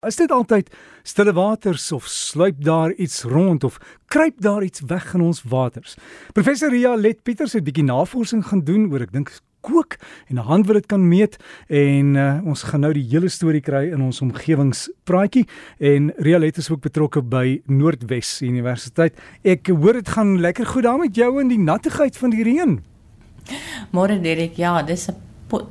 Is dit altyd stille waters of sluip daar iets rond of kruip daar iets weg in ons waters? Professor Ria Let Pieters het 'n bietjie navorsing gaan doen oor ek dink kook en 'n hand wat dit kan meet en uh, ons gaan nou die hele storie kry in ons omgewingspraatjie en Ria Let is ook betrokke by Noordwes Universiteit. Ek hoor dit gaan lekker goed daar met jou in die nattigheid van die reën. Môre Derek, ja, dis 'n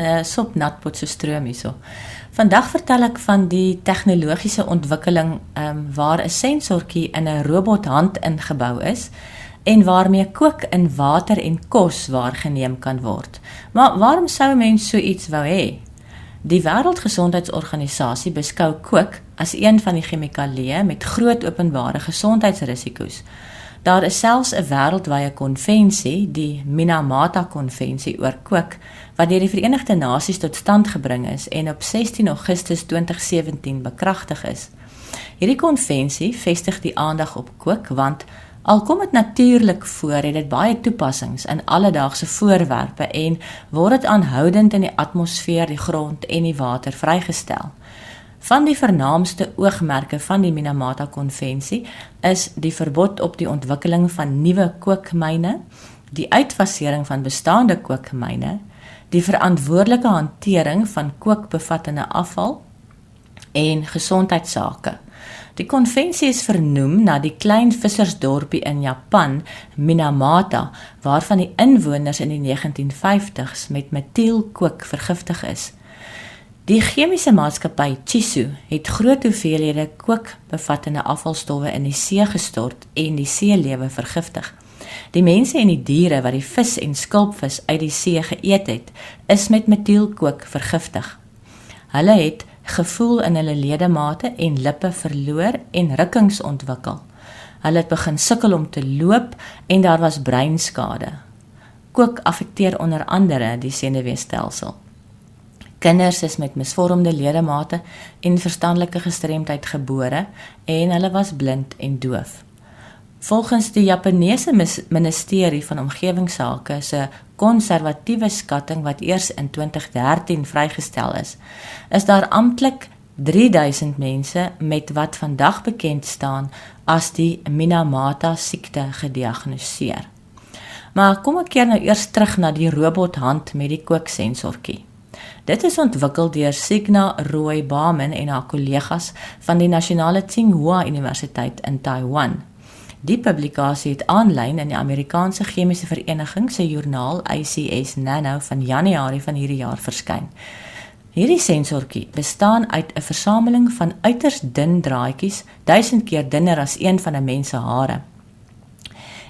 uh, sop nat pot so stroom hierso. Vandag vertel ek van die tegnologiese ontwikkeling ehm um, waar 'n sensortjie in 'n robothand ingebou is en waarmee kook in water en kos waargeneem kan word. Maar waarom sou 'n mens so iets wou hê? Die Wêreldgesondheidsorganisasie beskou kook as een van die chemikalieë met groot openbare gesondheidsrisiko's. Daar is selfs 'n wêreldwye konvensie, die Minamata-konvensie oor kook, wat deur die Verenigde Nasies tot stand gebring is en op 16 Augustus 2017 bekragtig is. Hierdie konvensie vestig die aandag op kook want al kom dit natuurlik voor, het dit baie toepassings in alledaagse voorwerpe en word dit aanhoudend in die atmosfeer, die grond en die water vrygestel. Van die vernaamste oogmerke van die Minamata konvensie is die verbod op die ontwikkeling van nuwe kookmyne, die uitfasering van bestaande kookmyne, die verantwoordelike hantering van kookbevattende afval en gesondheidsake. Die konvensie is vernoem na die klein vissersdorpie in Japan, Minamata, waarvan die inwoners in die 1950s met metielkook vergiftig is. Die chemiese maatskappy Chisu het groot hoeveelhede kookbevattende afvalstowwe in die see gestort en die seelewe vergiftig. Die mense en die diere wat die vis en skulpvis uit die see geëet het, is met metielkook vergiftig. Hulle het gevoel in hulle ledemate en lippe verloor en rukkings ontwikkel. Hulle het begin sukkel om te loop en daar was breinskade. Kook affekteer onder andere die senuweestelsel. Kinders is met misvormde ledemate en verstandelike gestremdheid gebore en hulle was blind en doof. Volgens die Japaneese Ministerie van Omgewingsake se konservatiewe skatting wat eers in 2013 vrygestel is, is daar amptelik 3000 mense met wat vandag bekend staan as die Minamata siekte gediagnoseer. Maar kom ek keer nou eers terug na die robothand met die kooksensortjie. Dit is ontwikkel deur Signa Roy Bamen en haar kollegas van die Nasionale Tsinghua Universiteit in Taiwan. Die publikasie het aanlyn in die Amerikaanse Chemiese Vereniging se joernaal ICS Nano van Januarie van hierdie jaar verskyn. Hierdie sensortjie bestaan uit 'n versameling van uiters dun draadjies, 1000 keer dunner as een van 'n mens se hare.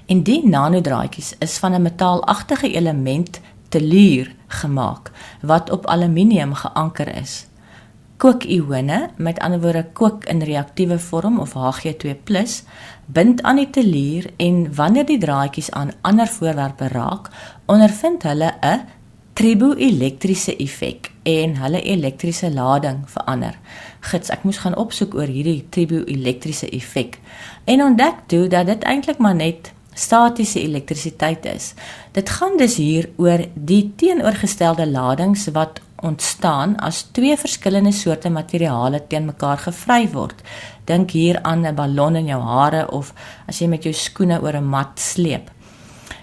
En die nanodraadjies is van 'n metaalagtige element teluur gemaak wat op aluminium geanker is kookione, met ander woorde kook in reaktiewe vorm of Hg2+, bind aan die telier en wanneer die draadjies aan ander voorwerpe raak, ondervind hulle 'n triboelektriese effek en hulle elektriese lading verander. Gits, ek moes gaan opsoek oor hierdie triboelektriese effek en ontdek toe dat dit eintlik maar net statiese elektrisiteit is. Dit gaan dus hier oor die teenoorgestelde ladings wat ontstaan as twee verskillende soorte materiale teen mekaar gevry word. Dink hier aan 'n ballon in jou hare of as jy met jou skoene oor 'n mat sleep.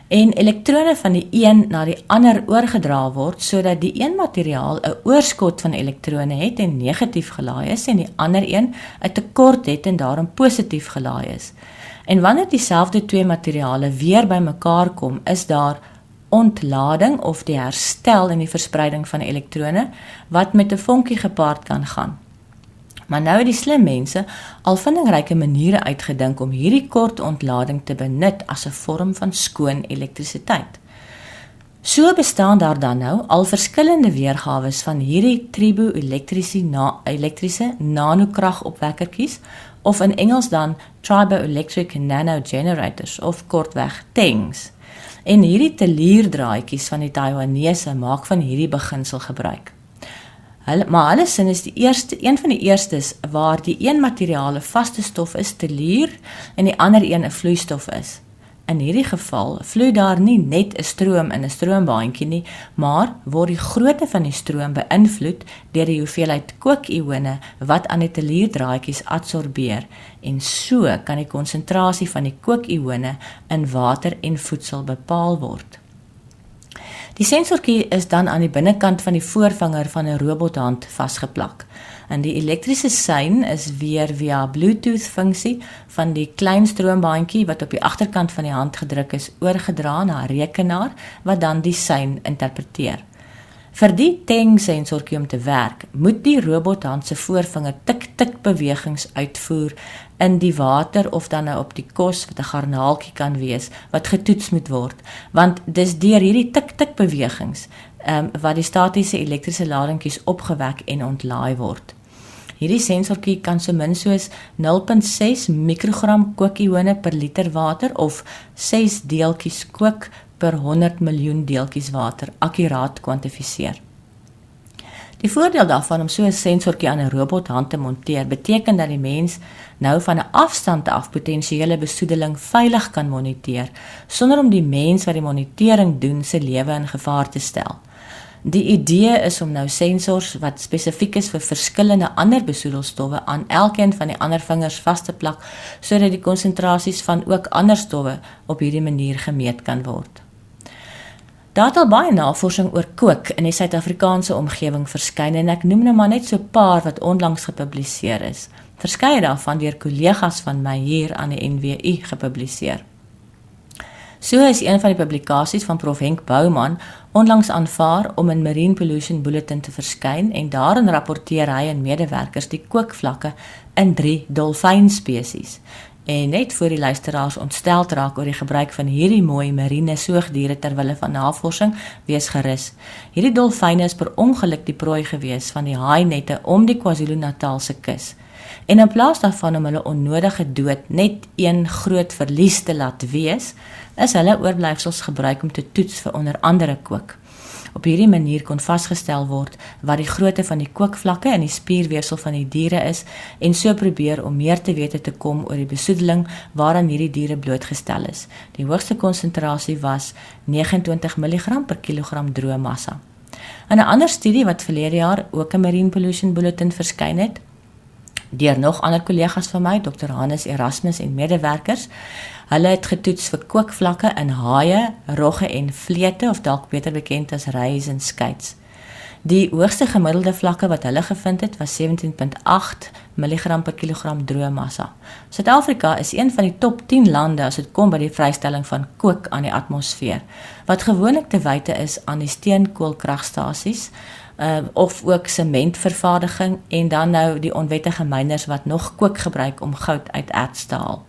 En elektrone van die een na die ander oorgedra word sodat die een materiaal 'n oorskot van elektrone het en negatief gelaai is en die ander een 'n tekort het en daarom positief gelaai is. En wanneer dieselfde twee materiale weer bymekaar kom, is daar ontlading of die herstel in die verspreiding van elektrone wat met 'n vonkie gepaard kan gaan. Maar nou het die slim mense al vindingryke maniere uitgedink om hierdie kort ontlading te benut as 'n vorm van skoon elektrisiteit. So bestaan daar dan nou al verskillende weergawe van hierdie triboelektriese na elektriese nanokragopwekkertjies of in Engels dan triboelectric nanogenerators of kortweg TENGs. En hierdie telierdraadjies van die Taiwanese maak van hierdie beginsel gebruik. Hulle maar hulle sin is die eerste een van die eerstes waar die een materiaal 'n vaste stof is, telier en die ander een 'n vloeistof is. In hierdie geval vloei daar nie net 'n stroom in 'n stroombaantjie nie, maar word die grootte van die stroom beïnvloed deur die hoeveelheid kookione wat aan die telierdraadjies adsorbeer en so kan die konsentrasie van die kookione in water en voedsel bepaal word. Die sensortjie is dan aan die binnekant van die voorvinger van 'n robothand vasgeplak. En die elektriese sein is weer via Bluetooth funksie van die klein stroombaantjie wat op die agterkant van die hand gedruk is oorgedra na 'n rekenaar wat dan die sein interpreteer. Vir die teng sensortjie om te werk, moet die robothand se voorvinger tik tik bewegings uitvoer in die water of dan nou op die kos wat 'n garnaaltjie kan wees wat getoets moet word, want dis deur hierdie tik tik bewegings ehm um, wat die statiese elektriese ladingkies opgewek en ontlaai word. Hierdie sensortjie kan so min soos 0.6 mikrogram kookione per liter water of 6 deeltjies kook per 100 miljoen deeltjies water akkuraat kwantifiseer. Die voordeel daarvan om so 'n sensortjie aan 'n robothand te monteer, beteken dat die mens nou van 'n afstand af potensiële besoedeling veilig kan moniteer sonder om die mens wat die monitering doen se lewe in gevaar te stel. Die idee is om nou sensors wat spesifiek is vir verskillende ander besoedelstowwe aan elkeen van die ander vingers vas te plak sodat die konsentrasies van ook ander stowwe op hierdie manier gemeet kan word. Daar het al baie navorsing oor kook in die Suid-Afrikaanse omgewing verskyn en ek noem nou maar net so 'n paar wat onlangs gepubliseer is. Verskeie daarvan deur kollegas van my hier aan die NWU gepubliseer. So is een van die publikasies van Prof Henk Bouman onlangs aanvaar om in Marine Pollution Bulletin te verskyn en daarin rapporteer hy en medewerkers die kookvlakke in 3 dolfynspesies. En net vir die luisteraars ontstel raak oor die gebruik van hierdie mooi marine soogdiere ter wille van navorsing, wees gerus. Hierdie dolfyne is per ongeluk die prooi gewees van die haainette om die KwaZulu-Natal se kus. En in plaas daarvan om hulle onnodige dood net een groot verlies te laat wees, is hulle oorblyfsels gebruik om te toets vir onder andere kook. Op hierdie manier kon vasgestel word wat die grootte van die kookvlakke in die spierweefsel van die diere is en so probeer om meer te wete te kom oor die besoedeling waaraan hierdie diere blootgestel is. Die hoogste konsentrasie was 29 mg per kilogram droë massa. In 'n ander studie wat verlede jaar ook in Marine Pollution Bulletin verskyn het, deur nog ander kollegas van my, Dr. Hannes Erasmus en medewerkers, Hulle het getoets vir kookvlakke in haie, rogge en vleete of dalk beter bekend as reis en skuits. Die hoogste gemiddelde vlakke wat hulle gevind het was 17.8 mg per kilogram droë massa. Suid-Afrika is een van die top 10 lande as dit kom by die vrystelling van kook aan die atmosfeer, wat gewoonlik te wyte is aan die steenkoolkragstasies uh, of ook sementvervaardiging en dan nou die onwettige myners wat nog kook gebruik om goud uit erts te haal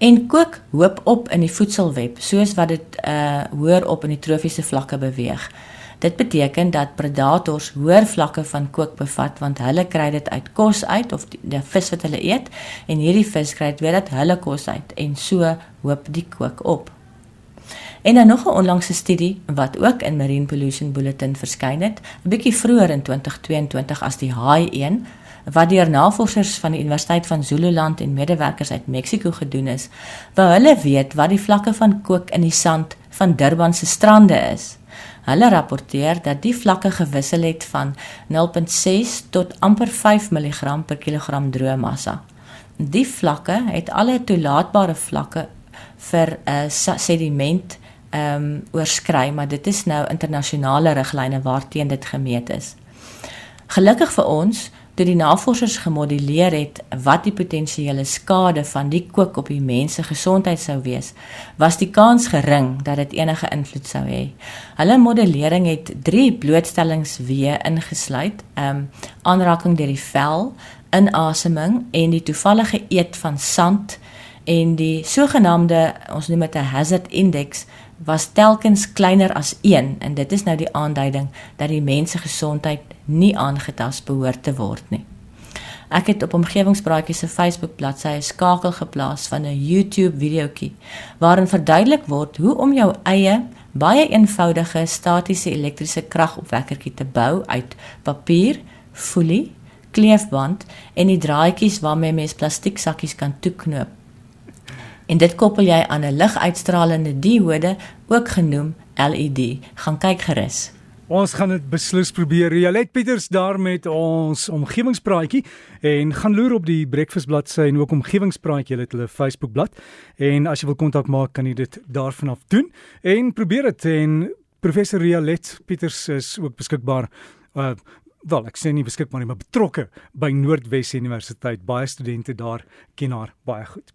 en kook hoop op in die voedselweb soos wat dit uh hoër op in die trofiese vlakke beweeg. Dit beteken dat predators hoër vlakke van kook bevat want hulle kry dit uit kos uit of die, die vis wat hulle eet en hierdie vis kry dit weer uit hulle kos uit en so hoop die kook op. En dan nog 'n onlangse studie wat ook in Marine Pollution Bulletin verskyn het, 'n bietjie vroeër in 2022 as die High 1 wat deur navorsers van die Universiteit van Zululand en medewerkers uit Mexiko gedoen is, wou hulle weet wat die vlakke van kook in die sand van Durban se strande is. Hulle rapporteer dat die vlakke gewissel het van 0.6 tot amper 5 mg per kilogram droë massa. Die vlakke het alle toelaatbare vlakke vir 'n uh, eh, sediment ehm um, oorskry, maar dit is nou internasionale riglyne waarteen dit gemeet is. Gelukkig vir ons toe die navorsers gemodelleer het wat die potensiële skade van die kook op die mens se gesondheid sou wees, was die kans gering dat dit enige invloed sou hê. Hulle modellering het 3 blootstellingsweë ingesluit: ehm um, aanraking deur die vel, inaseming en die toevallige eet van sand en die sogenaamde ons noem dit 'n hazard index was telkens kleiner as 1 en dit is nou die aanduiding dat die mens se gesondheid nie aangetast behoort te word nie. Ek het op omgewingspraatjies se Facebook bladsy 'n skakel geplaas van 'n YouTube videoetjie waarin verduidelik word hoe om jou eie baie eenvoudige statiese elektriese kragopwekkertjie te bou uit papier, folie, kleefband en die draadjies waarmee mens plastieksakkies kan toeknoop en dit koppel jy aan 'n liguitstralende diode, ook genoem LED. Gaan kyk gerus. Ons gaan dit beslis probeer. Jalet Pieters daar met ons omgewingspraatjie en gaan loer op die breakfast bladsy en ook omgewingspraatjie hulle het hulle Facebook bladsy en as jy wil kontak maak kan jy dit daarvan af doen en probeer dit en professor Jalet Pieters is ook beskikbaar uh wel ek sê nie beskikbaar nie maar betrokke by Noordwes Universiteit baie studente daar ken haar baie goed